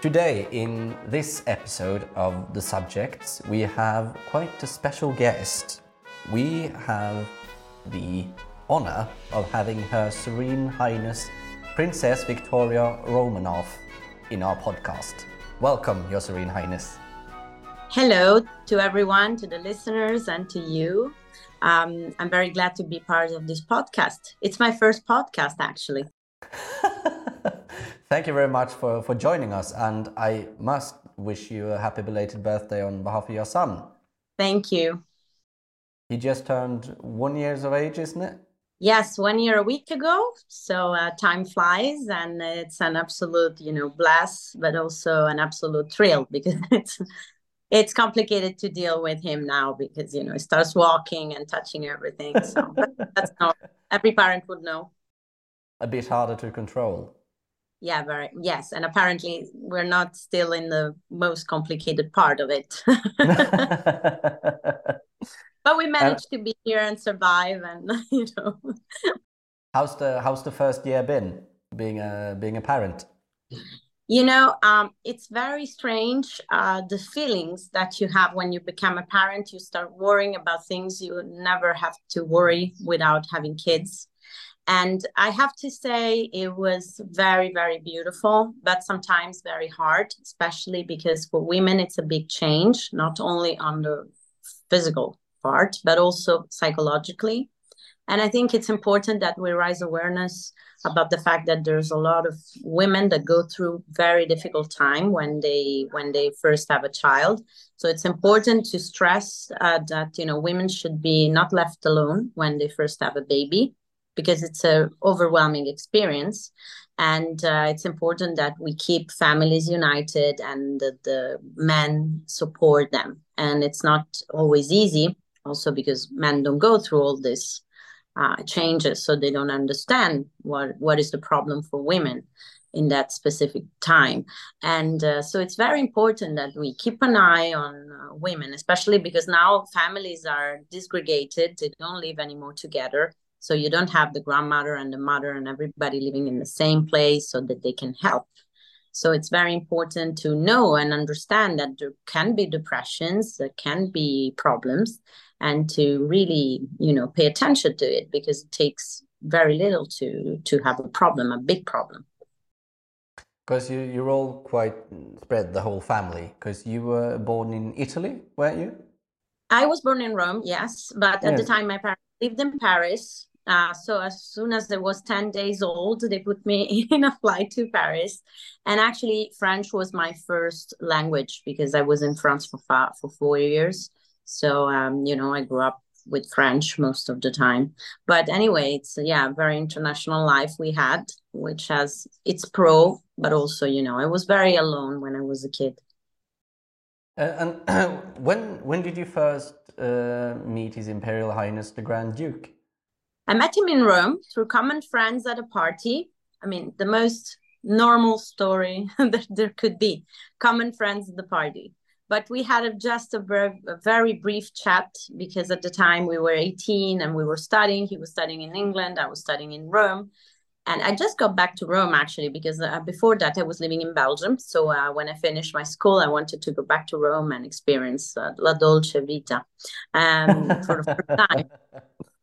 Today, in this episode of The Subjects, we have quite a special guest. We have the honor of having Her Serene Highness Princess Victoria Romanov in our podcast. Welcome, Your Serene Highness. Hello to everyone, to the listeners, and to you. Um, I'm very glad to be part of this podcast. It's my first podcast, actually. Thank you very much for, for joining us, and I must wish you a happy belated birthday on behalf of your son. Thank you. He just turned one years of age, isn't it? Yes, one year a week ago. So uh, time flies, and it's an absolute, you know, blast, but also an absolute thrill because it's it's complicated to deal with him now because you know he starts walking and touching everything. So that's not every parent would know. A bit harder to control. Yeah, very yes, and apparently we're not still in the most complicated part of it. but we managed to be here and survive, and you know. how's the how's the first year been being a being a parent? You know, um, it's very strange uh, the feelings that you have when you become a parent. You start worrying about things you never have to worry without having kids. And I have to say, it was very, very beautiful, but sometimes very hard, especially because for women, it's a big change, not only on the physical part, but also psychologically. And I think it's important that we raise awareness about the fact that there's a lot of women that go through very difficult time when they when they first have a child so it's important to stress uh, that you know women should be not left alone when they first have a baby because it's a overwhelming experience. And uh, it's important that we keep families united and that the men support them. And it's not always easy also because men don't go through all this uh, changes so they don't understand what what is the problem for women in that specific time. And uh, so it's very important that we keep an eye on uh, women especially because now families are disgregated. They don't live anymore together so you don't have the grandmother and the mother and everybody living in the same place so that they can help. So it's very important to know and understand that there can be depressions there can be problems and to really you know pay attention to it because it takes very little to to have a problem a big problem. Because you you're all quite spread the whole family because you were born in italy weren't you? I was born in rome yes but at yes. the time my parents lived in paris uh, so as soon as I was 10 days old, they put me in a flight to Paris. And actually, French was my first language because I was in France for, for four years. So, um, you know, I grew up with French most of the time. But anyway, it's yeah, very international life we had, which has its pro, but also, you know, I was very alone when I was a kid. Uh, and when when did you first uh, meet His Imperial Highness the Grand Duke? I met him in Rome through common friends at a party. I mean, the most normal story that there could be. Common friends at the party but we had a, just a very, a very brief chat because at the time we were 18 and we were studying he was studying in england i was studying in rome and i just got back to rome actually because uh, before that i was living in belgium so uh, when i finished my school i wanted to go back to rome and experience uh, la dolce vita um, for the first time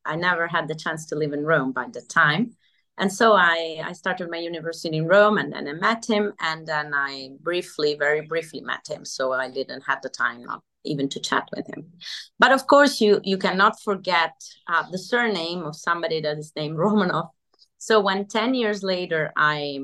i never had the chance to live in rome by the time and so I, I started my university in Rome and then I met him and then I briefly, very briefly met him. So I didn't have the time not even to chat with him. But of course, you you cannot forget uh, the surname of somebody that is named Romanov. So when 10 years later I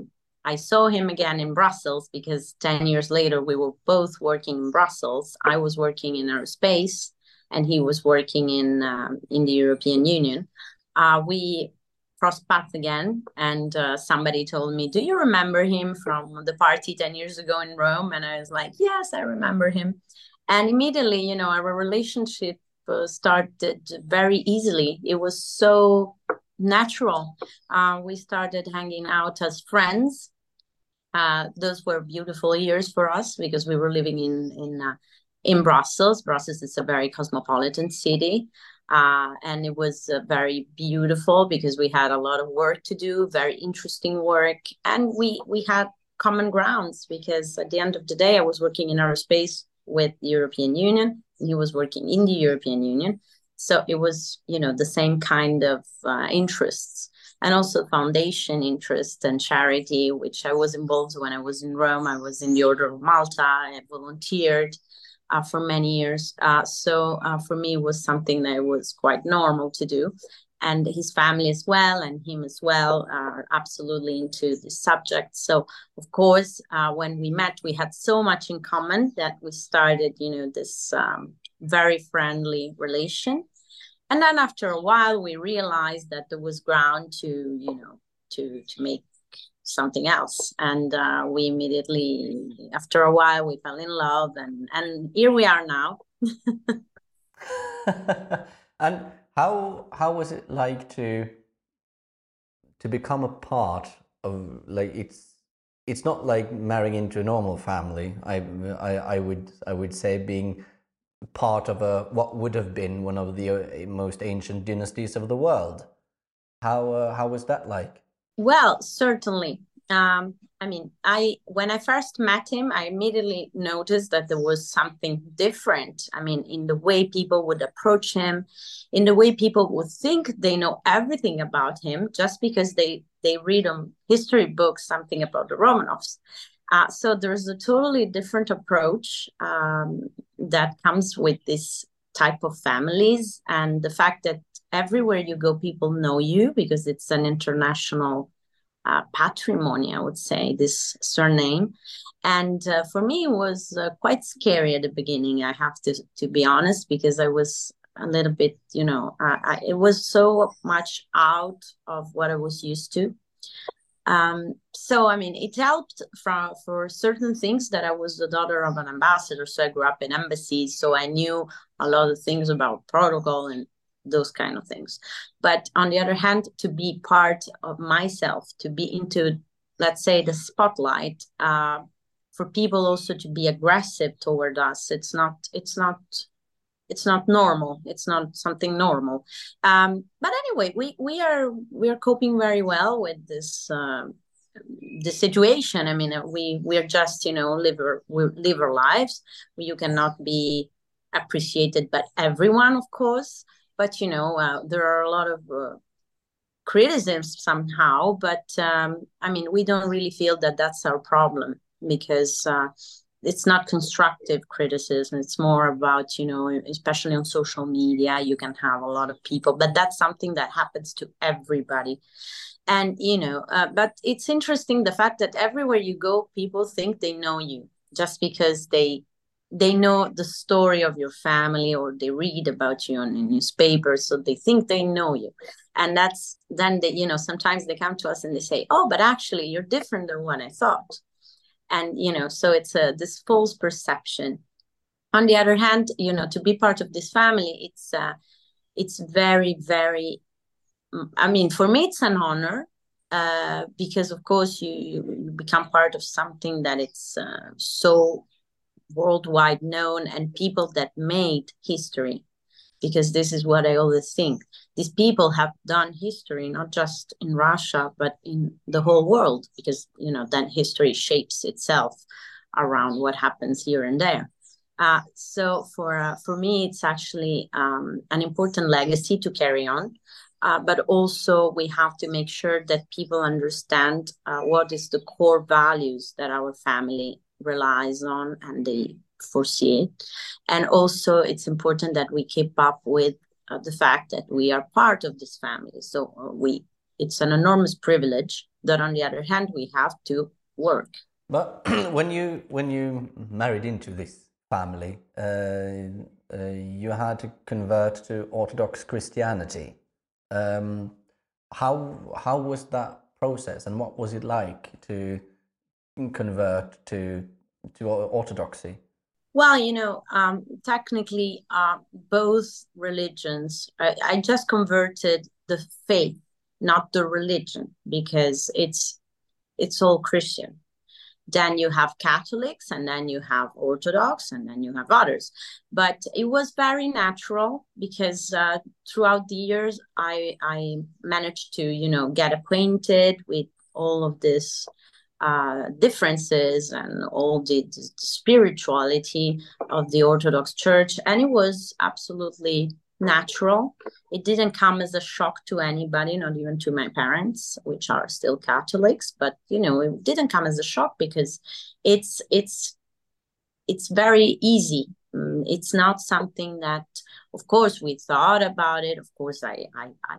I saw him again in Brussels because 10 years later we were both working in Brussels. I was working in aerospace and he was working in um, in the European Union. Uh, we crossed paths again and uh, somebody told me do you remember him from the party 10 years ago in rome? And i was like yes i remember him. And immediately you know our relationship uh, started very easily. It was so natural. Uh, we started hanging out as friends. Uh, those were beautiful years for us because we were living in in uh, in Brussels. Brussels is a very cosmopolitan city. Uh, and it was uh, very beautiful because we had a lot of work to do, very interesting work, and we we had common grounds because at the end of the day, I was working in aerospace with the European Union, he was working in the European Union. So it was, you know, the same kind of uh, interests and also foundation interest and charity, which I was involved when I was in Rome. I was in the Order of Malta. I volunteered uh, for many years. Uh, so uh, for me, it was something that was quite normal to do. And his family as well, and him as well, are absolutely into the subject. So, of course, uh, when we met, we had so much in common that we started, you know, this um, very friendly relation and then after a while we realized that there was ground to you know to to make something else and uh, we immediately after a while we fell in love and and here we are now and how how was it like to to become a part of like it's it's not like marrying into a normal family i i, I would i would say being part of a what would have been one of the uh, most ancient dynasties of the world. How uh, how was that like? Well, certainly. Um, I mean, I when I first met him, I immediately noticed that there was something different. I mean, in the way people would approach him, in the way people would think they know everything about him just because they they read on history books something about the Romanovs. Uh, so there's a totally different approach um, that comes with this type of families and the fact that everywhere you go people know you because it's an international uh, patrimony i would say this surname. And uh, for me it was uh, quite scary at the beginning i have to to be honest because i was a little bit you know I, it was so much out of what i was used to. Um, so I mean, it helped for for certain things that I was the daughter of an ambassador, so I grew up in embassies, so I knew a lot of things about protocol and those kind of things. But on the other hand, to be part of myself, to be into, let's say, the spotlight, uh, for people also to be aggressive toward us, it's not it's not it's not normal. It's not something normal. Um, but anyway we we are we are coping very well with this uh, the situation. I mean uh, we we're just you know live we live our lives. You cannot be appreciated by everyone of course but you know uh, there are a lot of uh, criticisms somehow but um, i mean we don't really feel that that's our problem because uh, it's not constructive criticism. It's more about you know especially on social media you can have a lot of people but that's something that happens to everybody. And you know uh, but it's interesting the fact that everywhere you go people think they know you just because they they know the story of your family or they read about you on the newspaper so they think they know you. And that's then they you know sometimes they come to us and they say oh but actually you're different than what i thought. And you know so it's a this false perception. On the other hand you know to be part of this family it's uh it's very very i mean for me it's an honor uh, because of course you, you become part of something that it's uh, so worldwide known and people that made history because this is what I always think. These people have done history not just in Russia but in the whole world because you know then history shapes itself around what happens here and there. Uh, so for uh, for me, it's actually um, an important legacy to carry on. Uh, but also we have to make sure that people understand uh, what is the core values that our family relies on and they foresee it. And also, it's important that we keep up with uh, the fact that we are part of this family. So uh, we, it's an enormous privilege that, on the other hand, we have to work. But when you when you married into this family, uh, uh, you had to convert to Orthodox Christianity. Um, how how was that process, and what was it like to convert to to Orthodoxy? Well, you know, um, technically, uh, both religions. I, I just converted the faith, not the religion, because it's it's all Christian. Then you have Catholics, and then you have Orthodox, and then you have others. But it was very natural because uh, throughout the years, I I managed to you know get acquainted with all of this uh, differences and all the, the, spirituality of the Orthodox Church, and it was absolutely natural. It didn't come as a shock to anybody, not even to my parents, which are still Catholics. But you know, it didn't come as a shock because it's it's it's very easy. Mm, it's not something that, of course, we thought about it. Of course, I I I,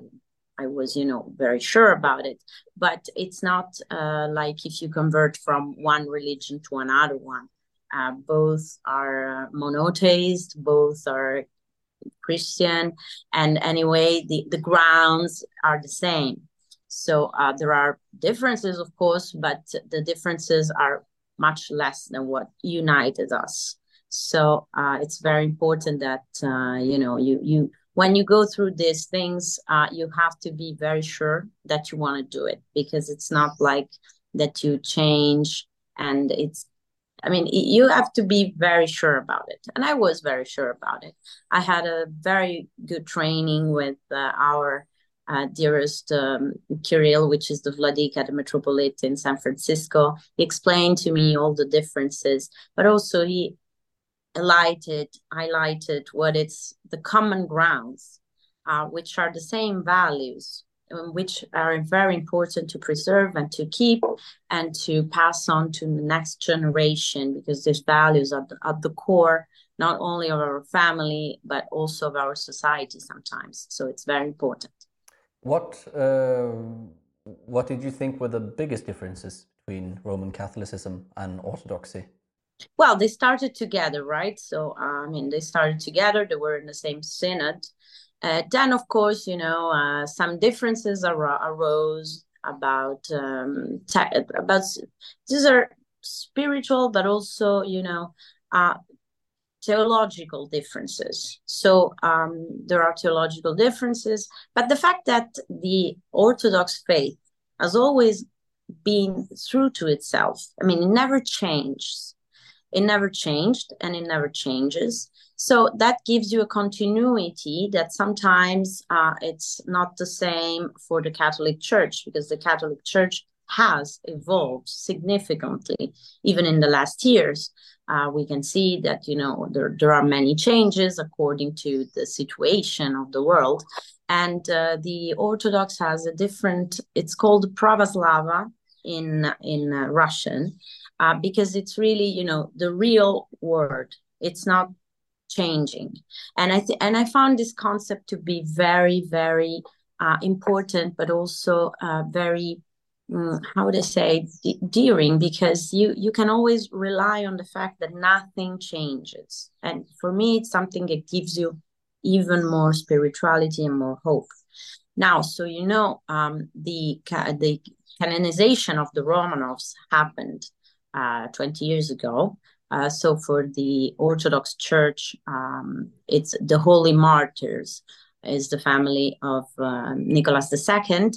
I was you know very sure about it, but it's not uh, like if you convert from one religion to another one. Uh, both are monotheist, both are Christian, and anyway, the, the grounds are the same. So uh, there are differences, of course, but the differences are much less than what united us. So uh, it's very important that uh, you know you you when you go through these things, uh, you have to be very sure that you want to do it because it's not like that you change and it's I mean, you have to be very sure about it. And I was very sure about it. I had a very good training with uh, our uh, dearest um, Kirill, which is the Vladika, the Metropolitan in San Francisco. He explained to me all the differences, but also he highlighted, highlighted what it's the common grounds, uh, which are the same values um, which are very important to preserve and to keep and to pass on to the next generation because these values are at the core not only of our family but also of our society sometimes. So it's very important. What uh, what did you think were the biggest differences between roman catholicism and orthodoxy well they started together right so i mean they started together they were in the same synod uh, then, of course, you know, uh, some differences ar- arose about um, te- about these are spiritual, but also, you know, uh, theological differences. So um, there are theological differences, but the fact that the Orthodox faith has always been true to itself. I mean, it never changes. It never changed, and it never changes. So that gives you a continuity that sometimes uh, it's not the same for the Catholic Church because the Catholic Church has evolved significantly even in the last years. Uh, we can see that you know there, there are many changes according to the situation of the world and uh, the orthodox has a different it's called pravoslava in in uh, russian uh, because it's really you know the real word it's not changing. And i th- and i found this concept to be very very uh, important but also uh, very um, how would i say de- dearing because you you can always rely on the fact that nothing changes. And for me it's something that gives you even more spirituality and more hope. Now so you know um, the the canonization of the romanovs happened uh, 20 years ago uh, so for the Orthodox Church, um, it's the Holy Martyrs is the family of uh, Nicholas II.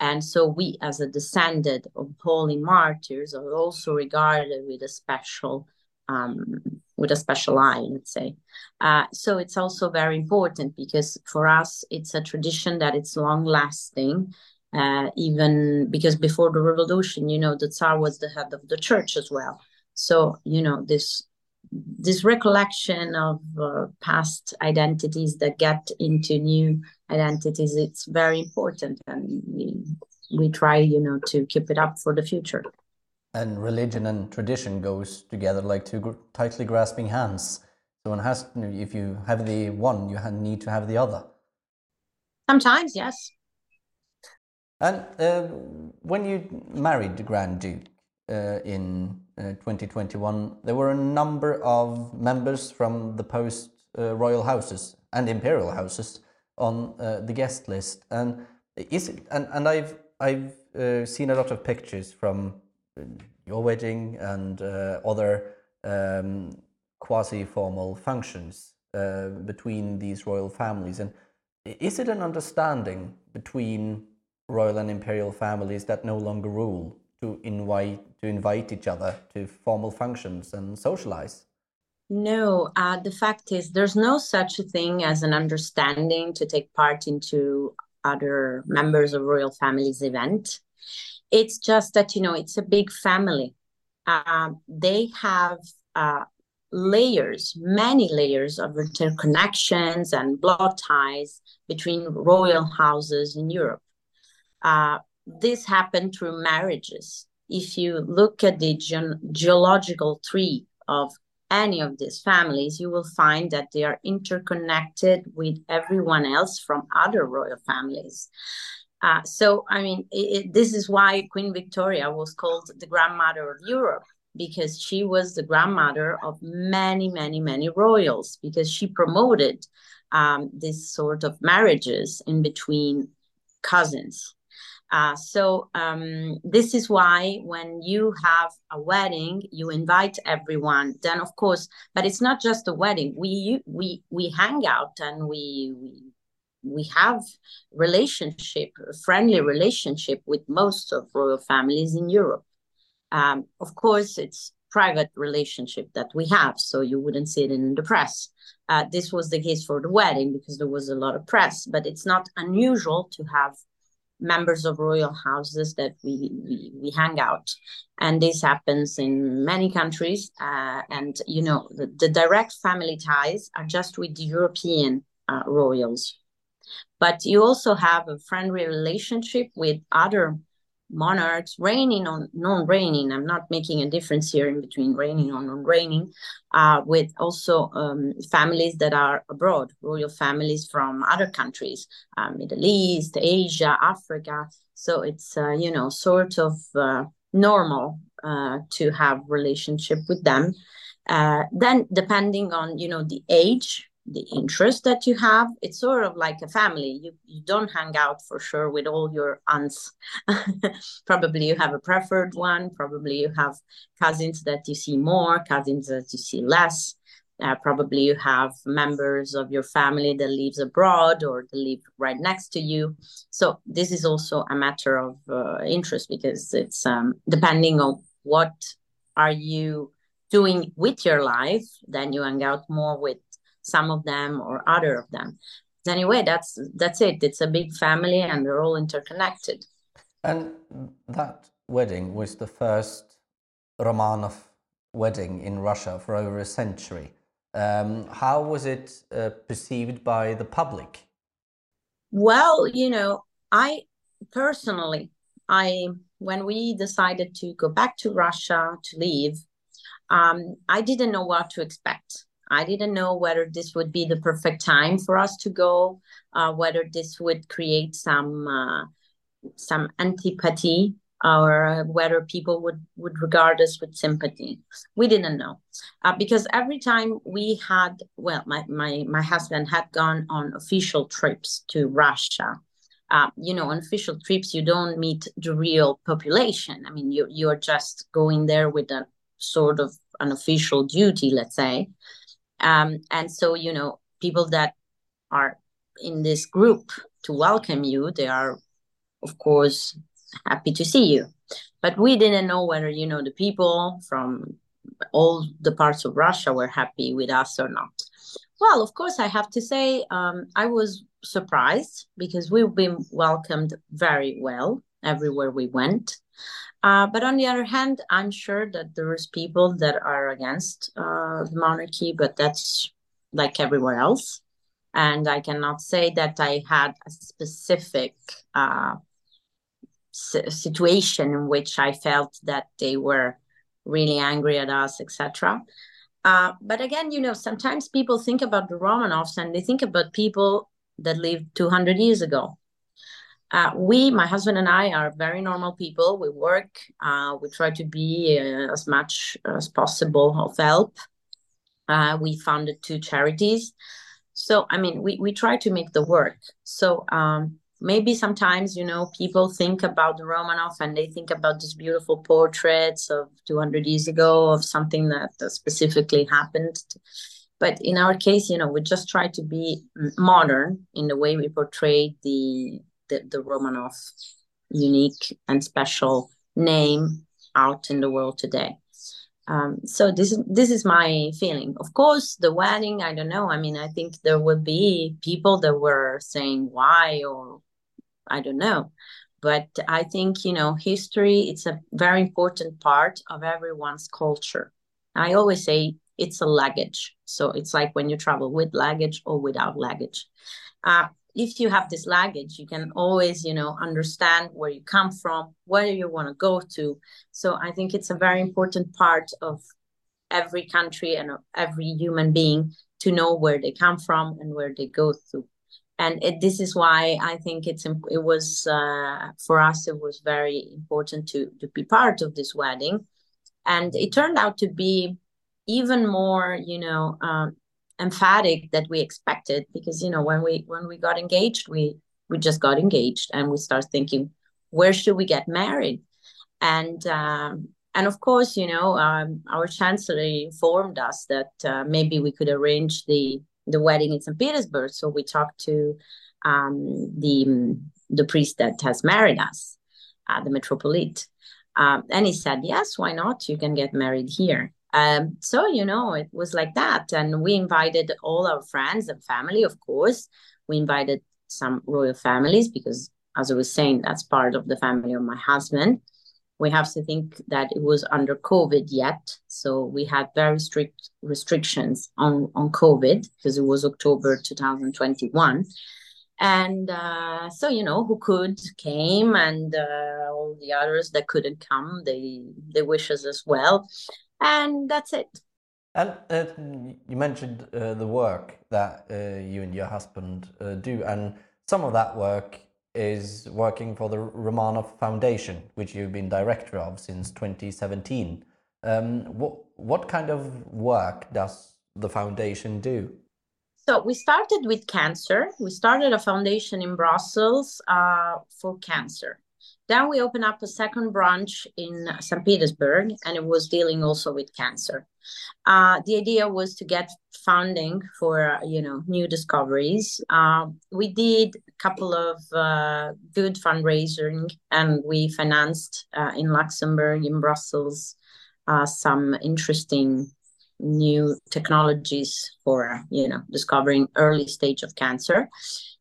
And so we, as a descendant of holy martyrs, are also regarded with a special um, with a special eye, let's say. Uh, so it's also very important because for us, it's a tradition that it's long lasting. Uh, even because before the revolution, you know, the Tsar was the head of the church as well. So you know this this recollection of uh, past identities that get into new identities it's very important and we, we try you know to keep it up for the future. And religion and tradition goes together like two tightly grasping hands. So one has if you have the one you need to have the other. Sometimes yes and uh, when you married the grand duke uh, in uh, 2021, there were a number of members from the post uh, royal houses and imperial houses on uh, the guest list. And is it, and, and I've I've uh, seen a lot of pictures from your wedding and other um, quasi formal functions between these royal families. And is it an understanding between royal and imperial families that no longer rule to invite to invite each other to formal functions and socialize? No, uh, the fact is there's no such a thing as an understanding to take part into other members of royal families event. it's just that you know it's a big family. Uh, they have uh, layers, many layers of interconnections and blood ties between royal houses in Europe. Uh, this happened through marriages. If you look at the ge- geological tree of any of these families, you will find that they are interconnected with everyone else from other royal families. Uh, so, I mean, it, it, this is why Queen Victoria was called the grandmother of Europe, because she was the grandmother of many, many, many royals, because she promoted um, this sort of marriages in between cousins. Uh, so um, this is why when you have a wedding, you invite everyone. Then of course, but it's not just a wedding. We we we hang out and we we we have relationship, friendly relationship with most of royal families in Europe. Um, of course, it's private relationship that we have, so you wouldn't see it in the press. Uh, this was the case for the wedding because there was a lot of press, but it's not unusual to have members of royal houses that we, we, we hang out. And this happens in many countries. Uh, and, you know, the, the, direct family ties are just with the European uh, royals. But you also have a friendly relationship with other monarchs, reigning or non-reigning. I'm not making a difference here in between reigning or non-reigning, uh, with also um, families that are abroad, royal families from other countries, uh, Middle East, Asia, Africa. So it's uh, you know sort of uh, normal uh, to have relationship with them. Uh, then depending on you know the age the interest that you have it's sort of like a family. You you don't hang out for sure with all your aunts. Probably you have a preferred one. Probably you have cousins that you see more cousins that you see less. Uh, probably you have members of your family that lives abroad or that live right next to you. So this is also a matter of uh, interest because it's um, depending on what are you doing with your life then you hang out more with some of them or other of them. Anyway that's that's it. It's a big family and they're all interconnected. And that wedding was the first romanov wedding in russia for over a century. Um, how was it uh, perceived by the public? Well you know i personally i when we decided to go back to russia to leave um, i didn't know what to expect I didn't know whether this would be the perfect time for us to go, uh, whether this would create some uh, some antipathy or whether people would would regard us with sympathy. We didn't know uh, because every time we had, well, my my my husband had gone on official trips to Russia. Uh, you know, on official trips, you don't meet the real population. I mean, you you're just going there with a sort of an official duty, let's say. Um, and so, you know, people that are in this group to welcome you, they are, of course, happy to see you. But we didn't know whether, you know, the people from all the parts of Russia were happy with us or not. Well, of course, I have to say um, I was surprised because we've been welcomed very well everywhere we went. Uh, but on the other hand, I'm sure that there's people that are against uh, the monarchy, but that's like everywhere else. And I cannot say that I had a specific uh, situation in which I felt that they were really angry at us, etc. Uh, but again, you know, sometimes people think about the Romanovs and they think about people that lived 200 years ago uh, we, my husband and I, are very normal people. We work. Uh, we try to be uh, as much as possible of help. Uh, we founded two charities, so I mean, we we try to make the work. So um, maybe sometimes you know people think about the Romanov and they think about these beautiful portraits of 200 years ago of something that specifically happened. But in our case, you know, we just try to be modern in the way we portray the the, the Romanov unique and special name out in the world today. Um, so this is this is my feeling. Of course, the wedding. I don't know. I mean, I think there would be people that were saying why or I don't know. but I think you know history. It's a very important part of everyone's culture. I always say it's a luggage. So it's like when you travel with luggage or without luggage. Uh, if you have this luggage, you can always, you know, understand where you come from, where you want to go to. So I think it's a very important part of every country and every human being to know where they come from and where they go to. And it, this is why I think it's it was uh, for us it was very important to to be part of this wedding, and it turned out to be even more you know um, emphatic that we expected because you know when we when we got engaged we we just got engaged and we start thinking where should we get married? And um, and of course you know um, our chancellor informed us that uh, maybe we could arrange the the wedding in st petersburg. So we talked to um, the the priest that has married us uh, the metropolite. Um, and he said yes why not? You can get married here um, so you know it was like that. And we invited all our friends and family of course. We invited some royal families because as i was saying that's part of the family of my husband. We have to think that it was under covid yet. So we had very strict restrictions on on covid because it was october 2021 and uh, so you know who could came and uh, all the others that couldn't come they they wishes as well and that's it. And uh, you mentioned uh, the work that uh, you and your husband uh, do, and some of that work is working for the Romanov Foundation, which you've been director of since 2017. Um, what what kind of work does the foundation do? So we started with cancer. We started a foundation in Brussels uh, for cancer. Then we opened up a second branch in St. Petersburg, and it was dealing also with cancer. Uh, the idea was to get funding for you know new discoveries. Uh, we did a couple of uh, good fundraising, and we financed uh, in Luxembourg, in Brussels, uh, some interesting new technologies for you know discovering early stage of cancer.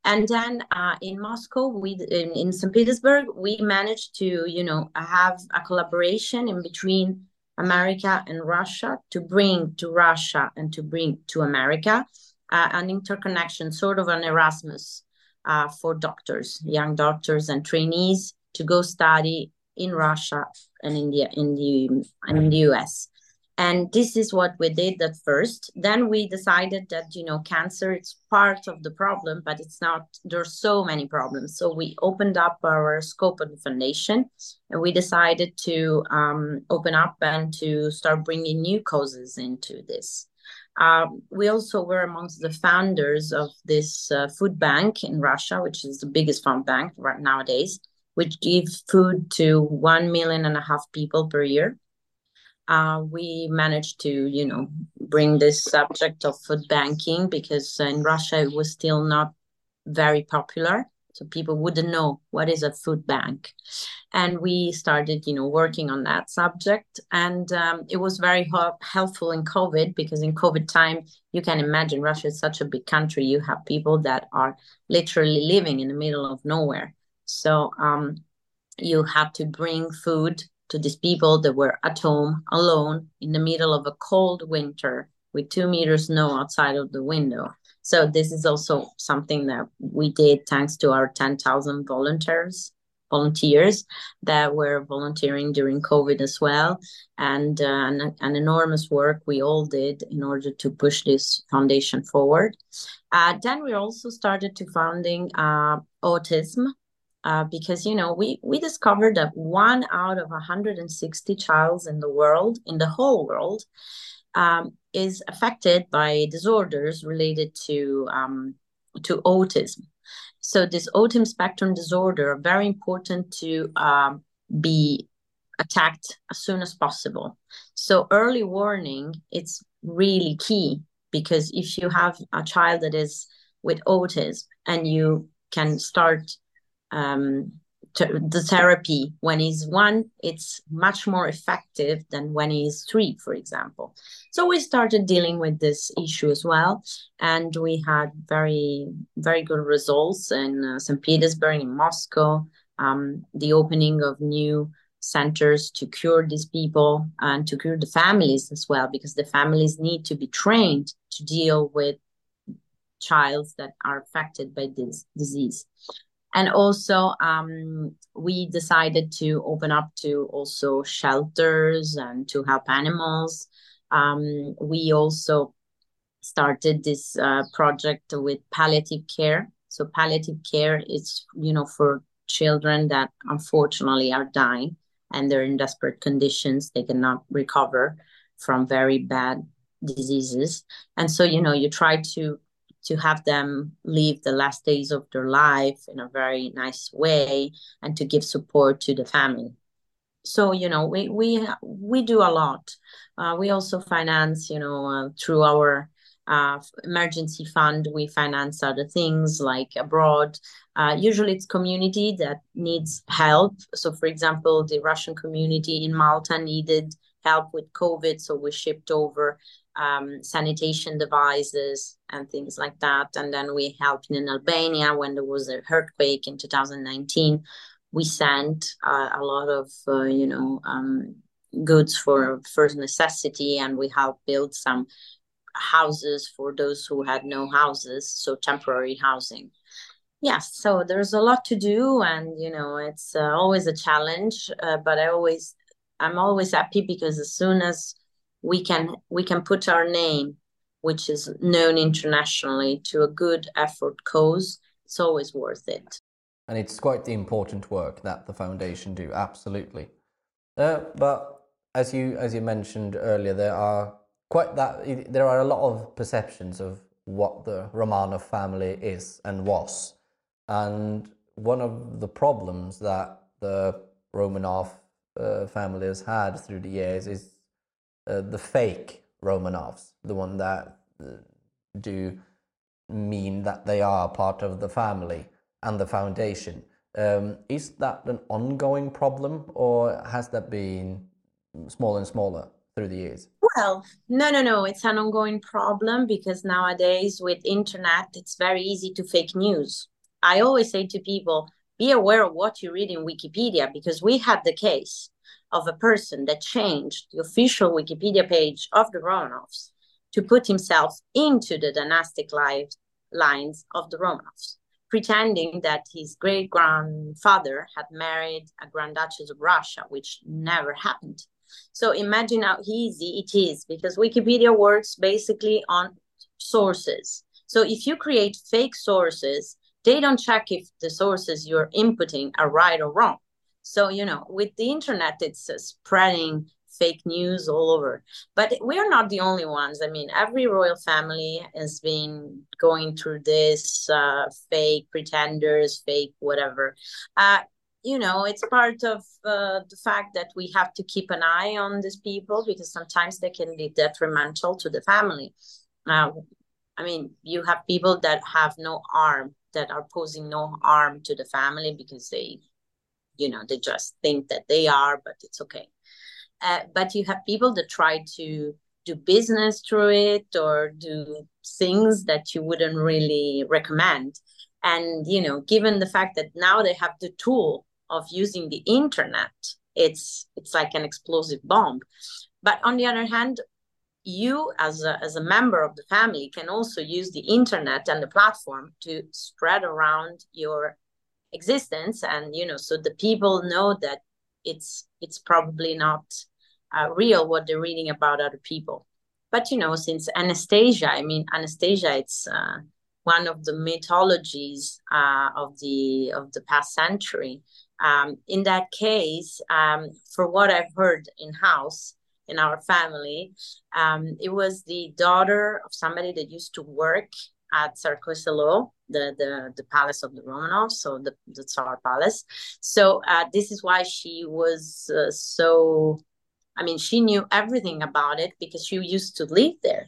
And then uh, in moscow we in, in st petersburg we managed to you know have a collaboration in between america and russia to bring to russia and to bring to america uh, an interconnection sort of an erasmus uh, for doctors young doctors and trainees to go study in russia and in the in the in the us and this is what we did at first. Then we decided that you know cancer it's part of the problem but it's not there's so many problems. So we opened up our scope of the foundation and we decided to um, open up and to start bringing new causes into this. Uh, we also were amongst the founders of this uh, food bank in russia which is the biggest food bank right nowadays which gives food to one million and a half people per year uh, we managed to, you know, bring this subject of food banking because in Russia it was still not very popular. So people wouldn't know what is a food bank. And we started, you know, working on that subject. And um, it was very helpful in COVID because in COVID time, you can imagine Russia is such a big country. You have people that are literally living in the middle of nowhere. So um, you have to bring food to these people that were at home alone in the middle of a cold winter with two meters snow outside of the window. So this is also something that we did thanks to our 10,000 volunteers volunteers that were volunteering during COVID as well, and uh, an, an, enormous work we all did in order to push this foundation forward. Uh, then we also started to founding uh, autism uh, because you know we we discovered that one out of 160 childs in the world in the whole world um, is affected by disorders related to um, to autism. So this autism spectrum disorder very important to um, be attacked as soon as possible. So early warning it's really key because if you have a child that is with autism and you can start um, the therapy when he's one it's much more effective than when he's three for example so we started dealing with this issue as well and we had very very good results in uh, st petersburg in moscow um, the opening of new centers to cure these people and to cure the families as well, because the families need to be trained to deal with childs that are affected by this disease. And also, um, we decided to open up to also shelters and to help animals. Um, we also started this uh, project with palliative care. So palliative care is, you know, for children that unfortunately are dying and they're in desperate conditions. They cannot recover from very bad diseases. And so, you know, you try to to have them live the last days of their life in a very nice way and to give support to the family. So you know we we we do a lot. Uh, we also finance you know uh, through our uh, emergency fund we finance other things like abroad. Uh, usually it's community that needs help. So for example the russian community in malta needed help with covid so we shipped over um, sanitation devices and things like that and then we helped in albania when there was an earthquake in 2019 we sent uh, a lot of uh, you know um, goods for first necessity and we helped build some houses for those who had no houses, so temporary housing. Yes, so there's a lot to do, and you know it's uh, always a challenge. Uh, but I always, I'm always happy because as soon as we can, we can put our name, which is known internationally, to a good effort cause. It's always worth it. And it's quite the important work that the foundation do. Absolutely. Uh, but as you as you mentioned earlier, there are quite that there are a lot of perceptions of what the Romanov family is and was. And one of the problems that the Romanov uh, family has had through the years is uh, the fake Romanovs, the one that do mean that they are part of the family and the foundation. Um, is that an ongoing problem or has that been smaller and smaller? through the years? Well, no, no, no. It's an ongoing problem because nowadays with internet, it's very easy to fake news. I always say to people, be aware of what you read in Wikipedia because we had the case of a person that changed the official Wikipedia page of the Romanovs to put himself into the dynastic lives, lines of the Romanovs, pretending that his great grandfather had married a Grand Duchess of Russia, which never happened. So imagine how easy it is because Wikipedia works basically on sources. So if you create fake sources, they don't check if the sources you're inputting are right or wrong. So, you know, with the internet, it's spreading fake news all over. But we are not the only ones. I mean, every royal family has been going through this uh, fake pretenders, fake whatever. Uh, you know it's part of uh, the fact that we have to keep an eye on these people because sometimes they can be detrimental to the family i mean you have people that have no harm that are posing no harm to the family because they you know they just think that they are but it's okay uh, but you have people that try to do business through it or do things that you wouldn't really recommend. And you know given the fact that now they have the tool of using the internet it's it's like an explosive bomb. But on the other hand you as a, as a member of the family can also use the internet and the platform to spread around your existence. And you know so the people know that it's it's probably not uh, real what they're reading about other people. But you know since anastasia i mean anastasia it's uh, one of the mythologies uh, of the of the past century. Um, in that case, um, for what I've heard in house in our family, um, it was the daughter of somebody that used to work at Tsarskoye Selo, the, the, the palace of the Romanovs, so the, the Tsar palace. So uh, this is why she was uh, so, I mean, she knew everything about it because she used to live there.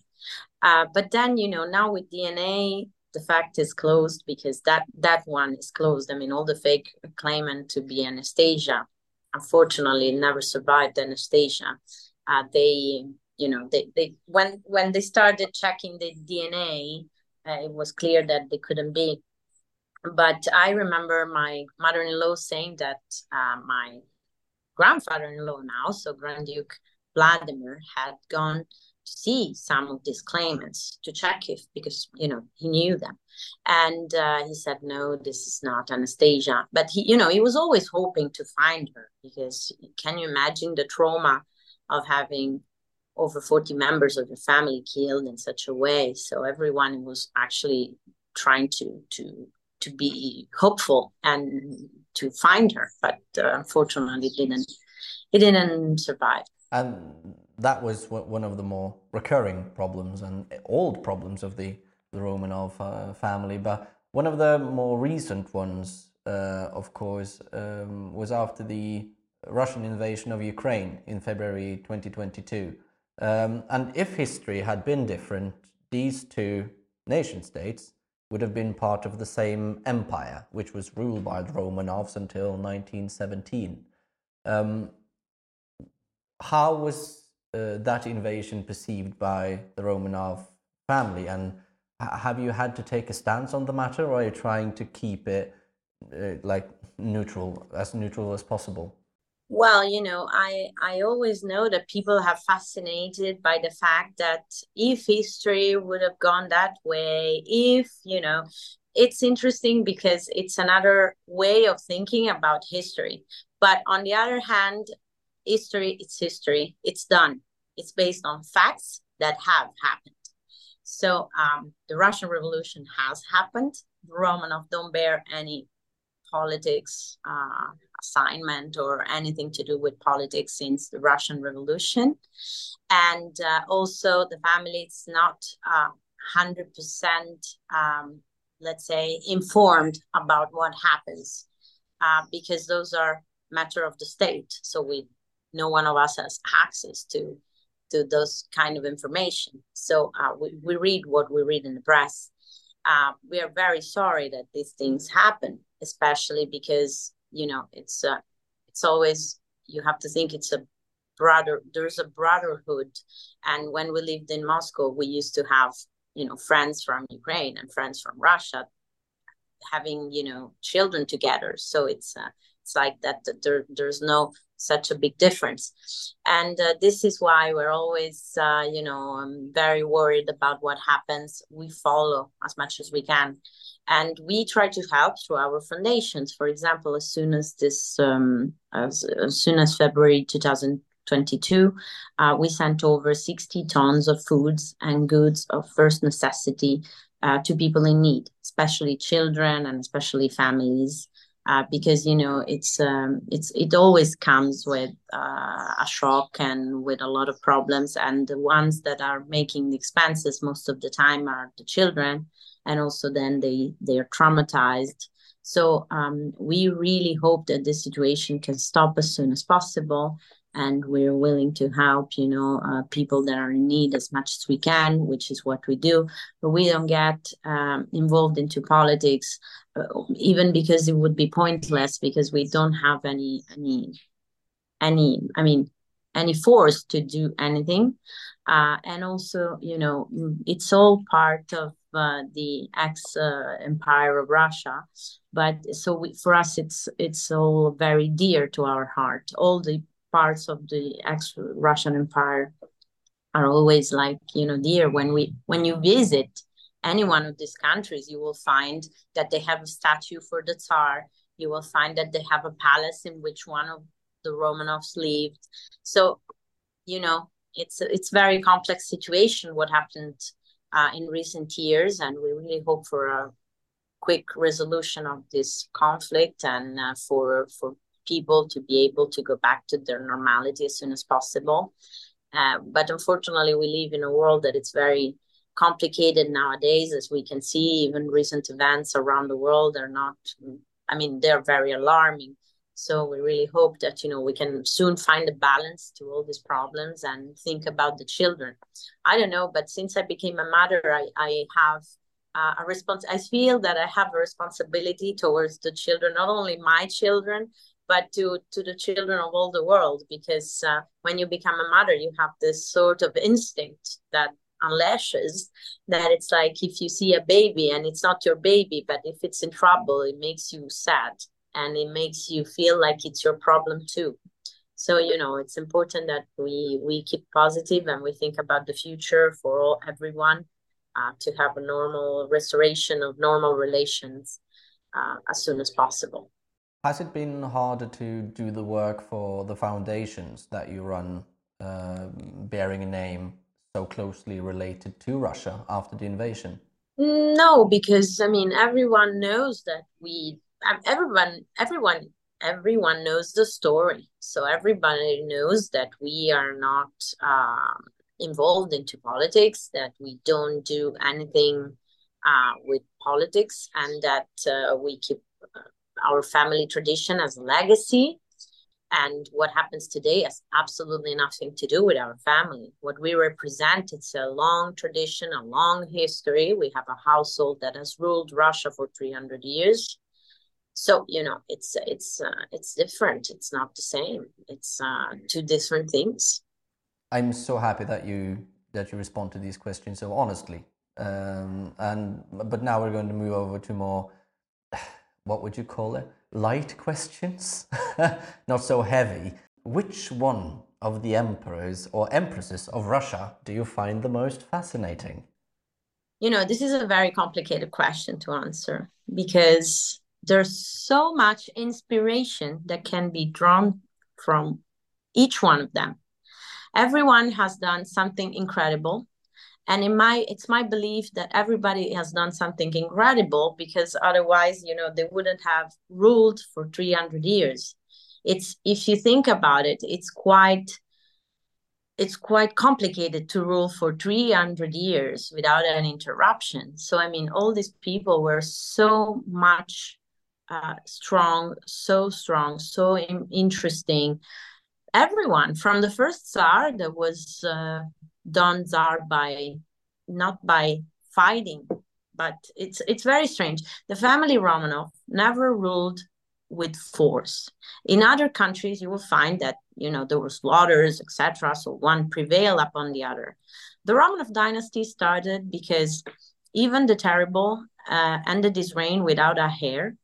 Uh, but then, you know, now with DNA, the fact is closed because that that one is closed. I mean, all the fake claimant to be Anastasia, unfortunately, never survived Anastasia. Uh, they, you know, they they when when they started checking the DNA, uh, it was clear that they couldn't be. But I remember my mother-in-law saying that uh, my grandfather-in-law now, so Grand Duke Vladimir, had gone to see some of these claimants to check if because you know he knew them. And uh, he said no this is not anastasia. But he you know he was always hoping to find her because can you imagine the trauma of having over 40 members of the family killed in such a way so everyone was actually trying to to to be hopeful and to find her but uh, unfortunately it didn't it didn't survive and that was one of the more recurring problems and old problems of the, the Romanov uh, family. But one of the more recent ones, uh, of course, um, was after the Russian invasion of Ukraine in February 2022. Um, and if history had been different, these two nation states would have been part of the same empire, which was ruled by the Romanovs until 1917. Um, how was uh, that invasion perceived by the Romanov family? And have you had to take a stance on the matter, or are you trying to keep it uh, like neutral, as neutral as possible? Well, you know, I I always know that people have fascinated by the fact that if history would have gone that way, if you know, it's interesting because it's another way of thinking about history. But on the other hand, history it's history. It's done. It's based on facts that have happened. So um, the russian revolution has happened. Romanov don't bear any politics uh, assignment or anything to do with politics since the russian revolution and uh, also the family is not uh, 100% um, let's say informed about what happens uh, because those are matter of the state so we no one of us has access to to those kind of information. So uh, we, we read what we read in the press. Uh, we are very sorry that these things happen, especially because you know it's uh, it's always you have to think it's a brother. There's a brotherhood, and when we lived in Moscow, we used to have you know friends from Ukraine and friends from Russia having you know children together. So it's uh, it's like that. There, there's no such a big difference. And uh, this is why we're always uh, you know um, very worried about what happens. We follow as much as we can. And we try to help through our foundations. For example as soon as this um, as, as soon as february 2022 uh, we sent over 60 tons of foods and goods of first necessity uh, to people in need especially children and especially families uh, because you know it's um, it's it always comes with uh, a shock and with a lot of problems. And the ones that are making the expenses most of the time are the children and also then they they are traumatized. So um, we really hope that this situation can stop as soon as possible and we're willing to help you know uh, people that are in need as much as we can which is what we do. But we don't get um, involved into politics uh, even because it would be pointless because we don't have any any any i mean any force to do anything. Uh, and also you know it's all part of uh, the ex uh, empire of russia. But so we, for us it's it's all very dear to our heart. All the parts of the ex-Russian Empire are always like you know dear. When we when you visit any one of these countries you will find that they have a statue for the tsar. You will find that they have a palace in which one of the romanovs lived. So you know it's a, it's very complex situation what happened uh, in recent years and we really hope for a quick resolution of this conflict and uh, for for people to be able to go back to their normality as soon as possible. Uh, but unfortunately, we live in a world that it's very complicated nowadays, as we can see. Even recent events around the world are not, I mean, they're very alarming. So we really hope that you know we can soon find a balance to all these problems and think about the children. I don't know, but since I became a mother, I I have uh, a response. I feel that I have a responsibility towards the children, not only my children, but to to the children of all the world because uh, when you become a mother you have this sort of instinct that unleashes that it's like if you see a baby and it's not your baby but if it's in trouble it makes you sad and it makes you feel like it's your problem too. So you know it's important that we we keep positive and we think about the future for all everyone uh, to have a normal restoration of normal relations uh, as soon as possible has it been harder to do the work for the foundations that you run uh, bearing a name so closely related to russia after the invasion? No because i mean everyone knows that we everyone everyone everyone knows the story. So everybody knows that we are not um, involved into politics that we don't do anything uh, with politics and that uh, we keep uh, our family tradition as a legacy and what happens today has absolutely nothing to do with our family. What we represent it's a long tradition a long history. We have a household that has ruled russia for 300 years. So you know it's it's uh, it's different. It's not the same. It's uh, two different things. I'm so happy that you that you respond to these questions so honestly. Um, and but now we're going to move over to more what would you call it light questions? Not so heavy. Which one of the emperors or empresses of russia do you find the most fascinating? You know this is a very complicated question to answer because there's so much inspiration that can be drawn from each one of them. Everyone has done something incredible and in my it's my belief that everybody has done something incredible because otherwise you know they wouldn't have ruled for 300 years it's if you think about it it's quite it's quite complicated to rule for 300 years without an interruption so i mean all these people were so much uh, strong, so strong, so in- interesting. Everyone from the first Tsar that was uh, done Tsar by not by fighting, but it's it's very strange. The family Romanov never ruled with force. In other countries, you will find that you know there were slaughters, etc. So one prevailed upon the other. The Romanov dynasty started because Ivan the terrible uh, ended his reign without a heir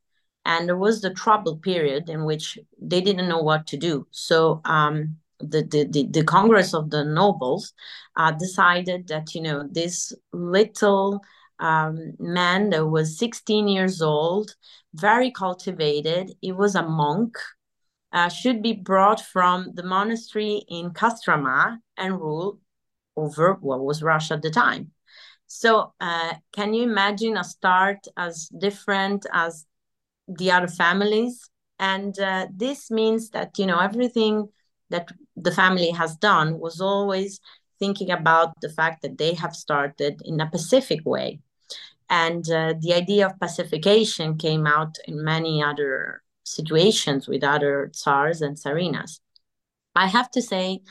and there was the trouble period in which they didn't know what to do so um, the, the, the, the, congress of the nobles uh, decided that you know this little um, man that was 16 years old very cultivated he was a monk uh, should be brought from the monastery in Kostroma and rule over what was Russia at the time. So, uh, can you imagine a start as different as the other families and uh, this means that you know everything that the family has done was always thinking about the fact that they have started in a pacific way. And uh, the idea of pacification came out in many other situations with other tsars and tsarinas. I have to say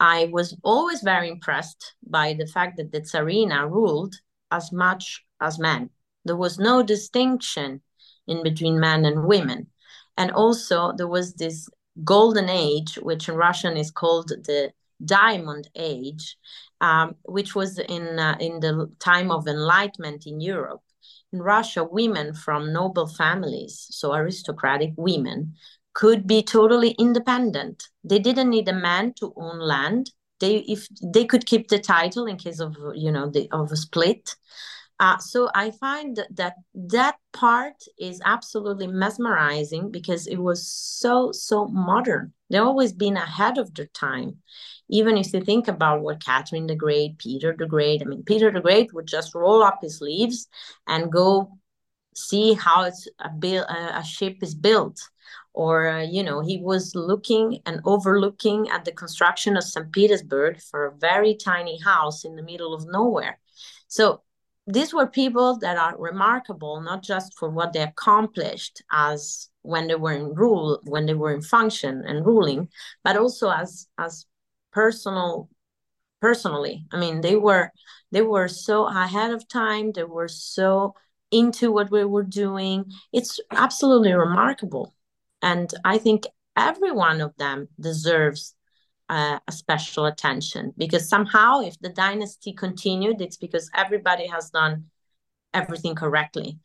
i was always very impressed by the fact that the tsarina ruled as much as men. There was no distinction in between men and women. And also, there was this golden age, which in Russian is called the Diamond Age, um, which was in uh, in the time of enlightenment in Europe. In Russia, women from noble families, so aristocratic women, could be totally independent. They didn't need a man to own land. They if they could keep the title in case of you know the of a split. Uh, so I find that that part is absolutely mesmerizing because it was so, so modern. They've always been ahead of their time. Even if you think about what Catherine the Great, Peter the Great, I mean, Peter the Great would just roll up his sleeves and go see how it's a, a ship is built or uh, you know he was looking and overlooking at the construction of st petersburg for a very tiny house in the middle of nowhere so these were people that are remarkable not just for what they accomplished as when they were in rule when they were in function and ruling but also as as personal personally. I mean they were they were so ahead of time. They were so into what we were doing. It's absolutely remarkable. And i think every one of them deserves uh, a special attention. Because somehow if the dynasty continued it's because everybody has done everything correctly.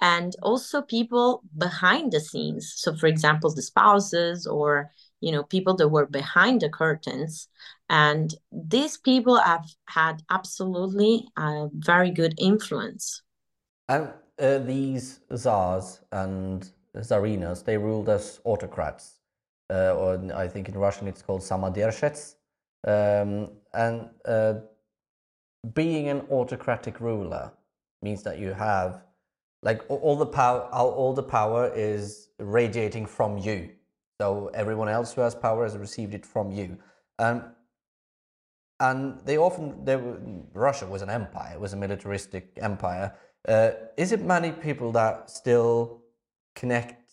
And also people behind the scenes so for example the spouses or you know people that were behind the curtains. And these people have had absolutely a very good influence. And uh, these czars and czarinas they ruled as autocrats or i think in russian it's called samoderzhets um, and uh, being an autocratic ruler means that you have like all the power all the power is radiating from you. So everyone else who has power has received it from you. Um, and they often they were, russia was an empire it was a militaristic empire. Uh, is it many people that still connect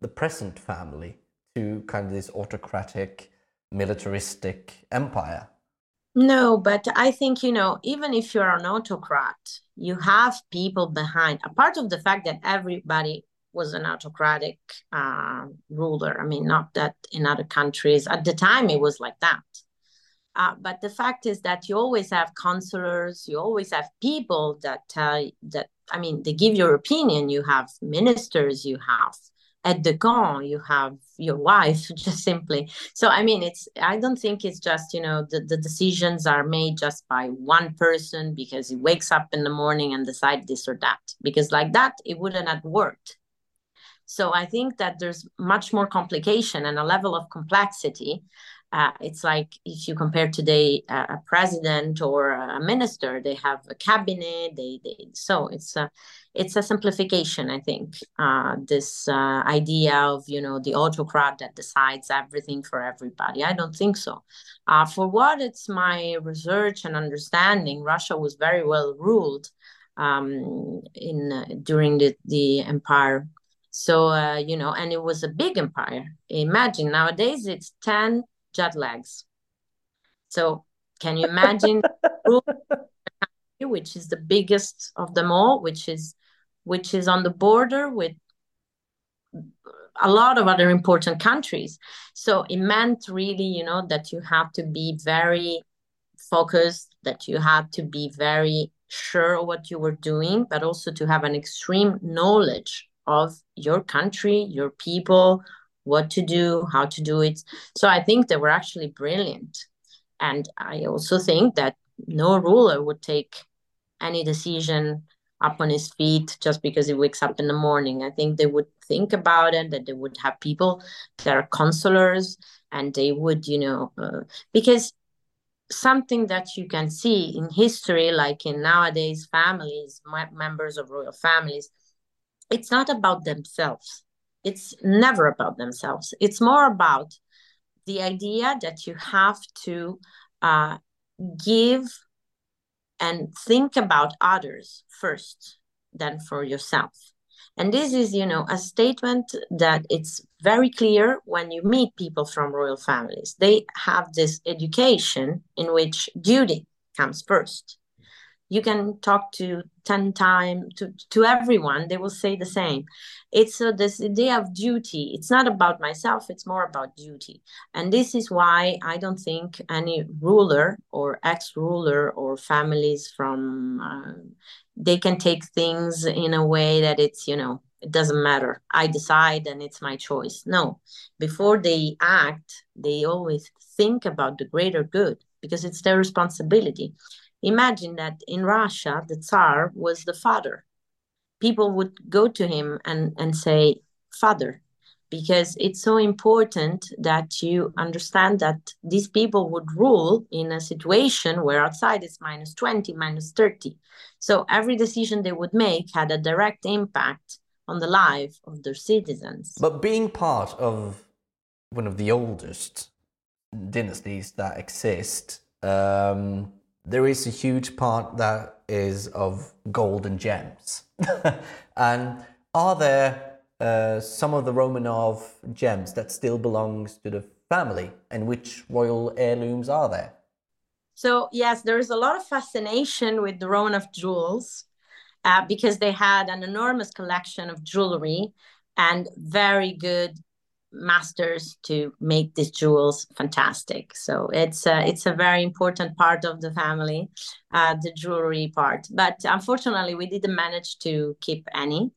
the present family to kind of this autocratic militaristic empire no, but I think, you know, even if you're an autocrat, you have people behind. A part of the fact that everybody was an autocratic uh, ruler. I mean, not that in other countries, at the time it was like that. Uh, but the fact is that you always have counselors, you always have people that tell that, I mean, they give your opinion. You have ministers, you have at the camp you have your wife just simply. So i mean it's i don't think it's just you know the, the decisions are made just by one person because he wakes up in the morning and decide this or that because like that it wouldn't have worked. So i think that there's much more complication and a level of complexity uh, it's like if you compare today uh, a president or a minister they have a cabinet they, they so it's a it's a simplification i think. Uh, this uh, idea of you know the autocrat that decides everything for everybody. I don't think so. Uh, for what it's my research and understanding russia was very well ruled um, in uh, during the, the empire. So you know and it was a big empire. Imagine nowadays it's 10 jet lags. So can you imagine which is the biggest of them all, which is which is on the border with a lot of other important countries. So it meant really, you know, that you have to be very focused, that you had to be very sure of what you were doing, but also to have an extreme knowledge of your country, your people, what to do, how to do it. So I think they were actually brilliant. And I also think that no ruler would take any decision up on his feet just because he wakes up in the morning. I think they would think about it, that they would have people that are counselors and they would, you know, uh, because something that you can see in history, like in nowadays families, members of royal families, it's not about themselves it's never about themselves. It's more about the idea that you have to uh, give and think about others first than for yourself. And this is you know a statement that it's very clear when you meet people from royal families. They have this education in which duty comes first you can talk to 10 times to, to everyone they will say the same. It's uh, this idea of duty. It's not about myself it's more about duty. And this is why i don't think any ruler or ex-ruler or families from uh, they can take things in a way that it's you know it doesn't matter. I decide and it's my choice. No. Before they act they always think about the greater good because it's their responsibility Imagine that in Russia, the Tsar was the father. People would go to him and, and say, Father, because it's so important that you understand that these people would rule in a situation where outside is minus 20, minus 30. So every decision they would make had a direct impact on the life of their citizens. But being part of one of the oldest dynasties that exist, um, there is a huge part that is of gold and gems. and are there uh, some of the Romanov gems that still belongs to the family? And which royal heirlooms are there? So yes, there is a lot of fascination with the Romanov jewels uh, because they had an enormous collection of jewelry and very good masters to make these jewels fantastic. So it's a, it's a very important part of the family, uh, the jewelry part. But unfortunately, we didn't manage to keep any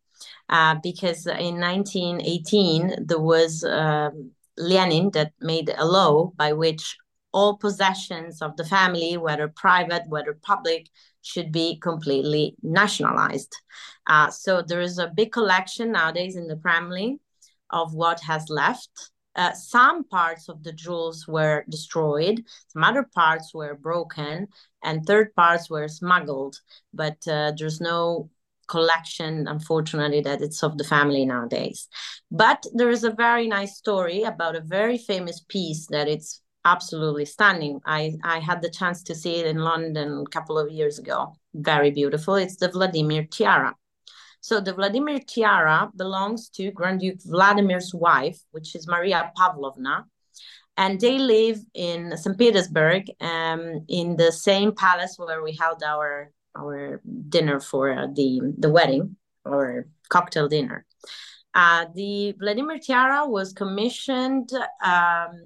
uh, because in 1918 there was um, Lenin that made a law by which all possessions of the family, whether private, whether public, should be completely nationalized. Uh, so there is a big collection nowadays in the Kremlin of what has left. Uh, some parts of the jewels were destroyed, some other parts were broken, and third parts were smuggled. But uh, there's no collection, unfortunately, that it's of the family nowadays. But there is a very nice story about a very famous piece that it's absolutely stunning. I, I had the chance to see it in London a couple of years ago. Very beautiful. It's the Vladimir tiara. So the Vladimir tiara belongs to Grand Duke Vladimir's wife, which is Maria Pavlovna. And they live in St. Petersburg um, in the same palace where we held our our dinner for uh, the, the wedding, or cocktail dinner. Uh, the Vladimir tiara was commissioned um,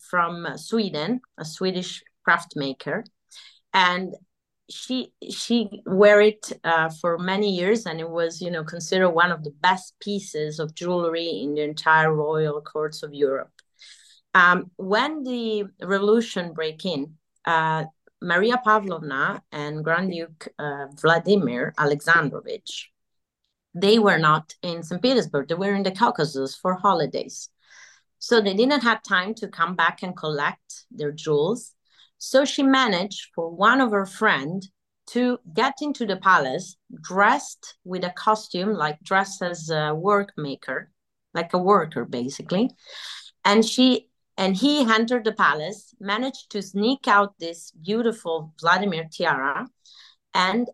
from Sweden, a Swedish craft maker, and she she wore it uh, for many years and it was you know considered one of the best pieces of jewelry in the entire royal courts of europe. Um, when the revolution break in uh, maria pavlovna and grand duke uh, vladimir alexandrovich they were not in st petersburg. They were in the caucasus for holidays. So they didn't have time to come back and collect their jewels so she managed for one of her friend to get into the palace dressed with a costume, like dressed as a work maker, like a worker basically. And she and he entered the palace, managed to sneak out this beautiful Vladimir tiara and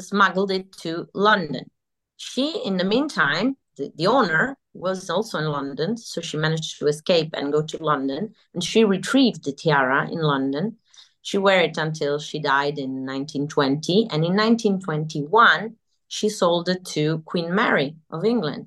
smuggled it to London. She, in the meantime, the, the owner was also in London, so she managed to escape and go to London. And she retrieved the tiara in London. She wore it until she died in 1920. And in 1921, she sold it to Queen Mary of England.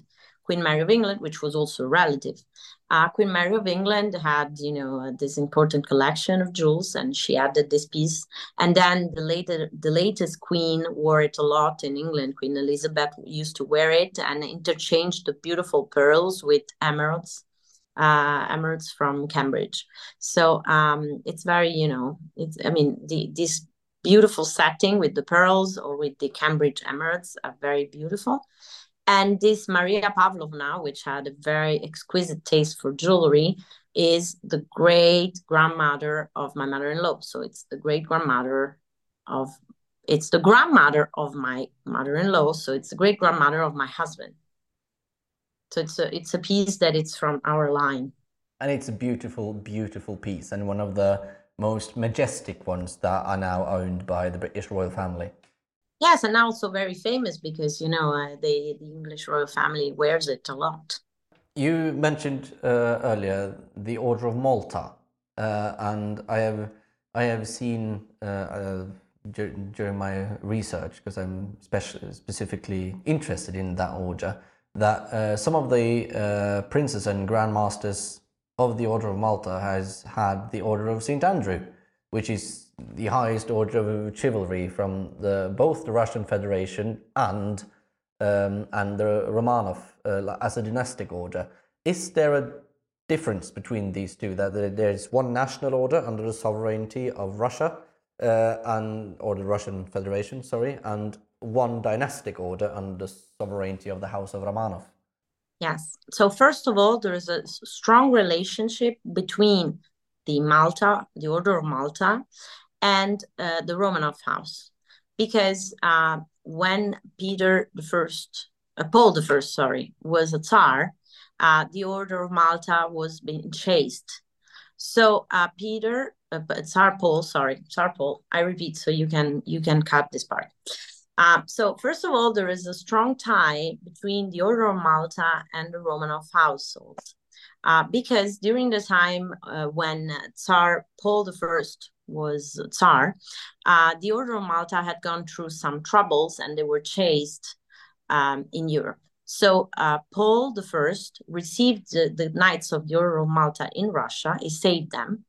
Queen Mary of England, which was also relative. Uh, Queen Mary of England had, you know, uh, this important collection of jewels, and she added this piece. And then the later, the latest queen wore it a lot in England. Queen Elizabeth used to wear it and interchanged the beautiful pearls with emeralds, uh, emeralds from Cambridge. So um, it's very, you know, it's. I mean, the this beautiful setting with the pearls or with the Cambridge emeralds are very beautiful. And this Maria Pavlovna, which had a very exquisite taste for jewelry, is the great grandmother of my mother-in-law. So it's the great grandmother of it's the grandmother of my mother-in-law. So it's the great grandmother of my husband. So it's a it's a piece that it's from our line. And it's a beautiful, beautiful piece, and one of the most majestic ones that are now owned by the British royal family. Yes, and also very famous because you know uh, the the English royal family wears it a lot. You mentioned uh, earlier the Order of Malta, uh, and I have I have seen uh, uh, dur during my research because I'm specifically interested in that order that uh, some of the princes and grandmasters of the Order of Malta has had the Order of Saint Andrew, which is the highest order of chivalry from the, both the Russian Federation and um, and the Romanov uh, as a dynastic order. Is there a difference between these two? That there's one national order under the sovereignty of Russia uh, and or the Russian Federation, sorry, and one dynastic order under the sovereignty of the House of Romanov. Yes. So first of all, there is a strong relationship between the Malta, the Order of Malta, and uh, the Romanov house. Because uh, when Peter the First, uh, Paul the First, sorry, was a Tsar, uh, the Order of Malta was being chased. So uh, Peter, uh, Tsar Paul, sorry, Tsar Paul. I repeat, so you can you can cut this part. Uh, so first of all, there is a strong tie between the Order of Malta and the Romanov household. Uh, because during the time uh, when Tsar Paul I was Tsar, uh, the Order of Malta had gone through some troubles and they were chased um, in Europe. So uh, Paul First received the, the Knights of the Order of Malta in Russia. He saved them,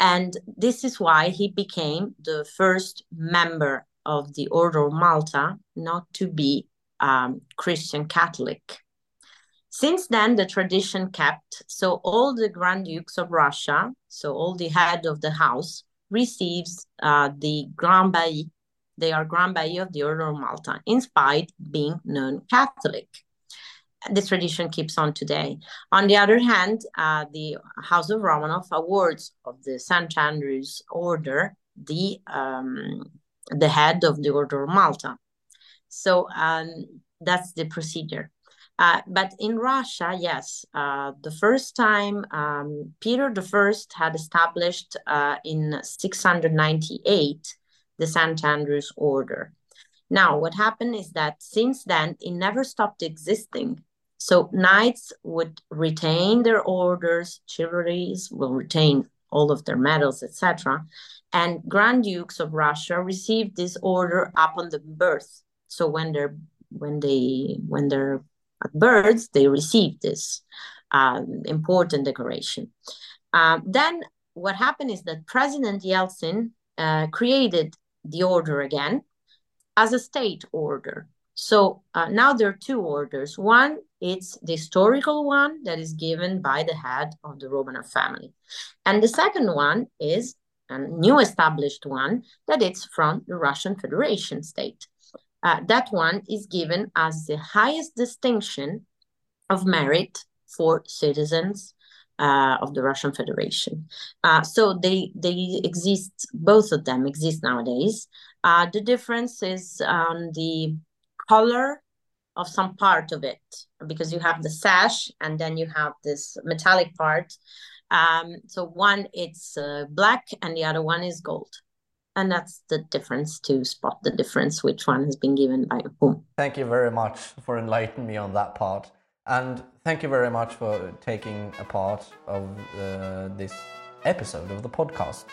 and this is why he became the first member of the Order of Malta not to be um, Christian Catholic. Since then, the tradition kept. So all the Grand Dukes of Russia, so all the head of the house, receives uh, the Grand Bailli. They are Grand Bailli of the Order of Malta, in spite being non-Catholic. This tradition keeps on today. On the other hand, uh, the House of Romanov awards of the St. Andrew's Order the um, the head of the Order of Malta. So um, that's the procedure. Uh, but in Russia, yes, uh, the first time um, Peter I had established uh, in 698 the St. Andrew's Order. Now, what happened is that since then, it never stopped existing. So knights would retain their orders, chivalries will retain all of their medals, etc. And Grand Dukes of Russia received this order upon the birth. So when they're when they when they're birds, they receive this um, important decoration. Um, then what happened is that President Yeltsin uh, created the order again as a state order. So uh, now there are two orders. One, it's the historical one that is given by the head of the Romanov family. And the second one is a new established one that it's from the Russian Federation state. Uh, that one is given as the highest distinction of merit for citizens uh, of the Russian Federation. Uh, so they they exist. Both of them exist nowadays. Uh, the difference is on the color of some part of it because you have the sash and then you have this metallic part. Um, so one it's uh, black and the other one is gold and that's the difference to spot the difference which one has been given by whom thank you very much for enlightening me on that part. And thank you very much for taking a part of uh, this episode of the podcast.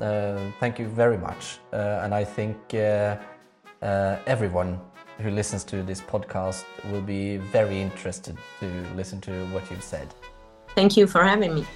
Uh, thank you very much. Uh, and i think uh, uh, everyone who listens to this podcast will be very interested to listen to what you've said. Thank you for having me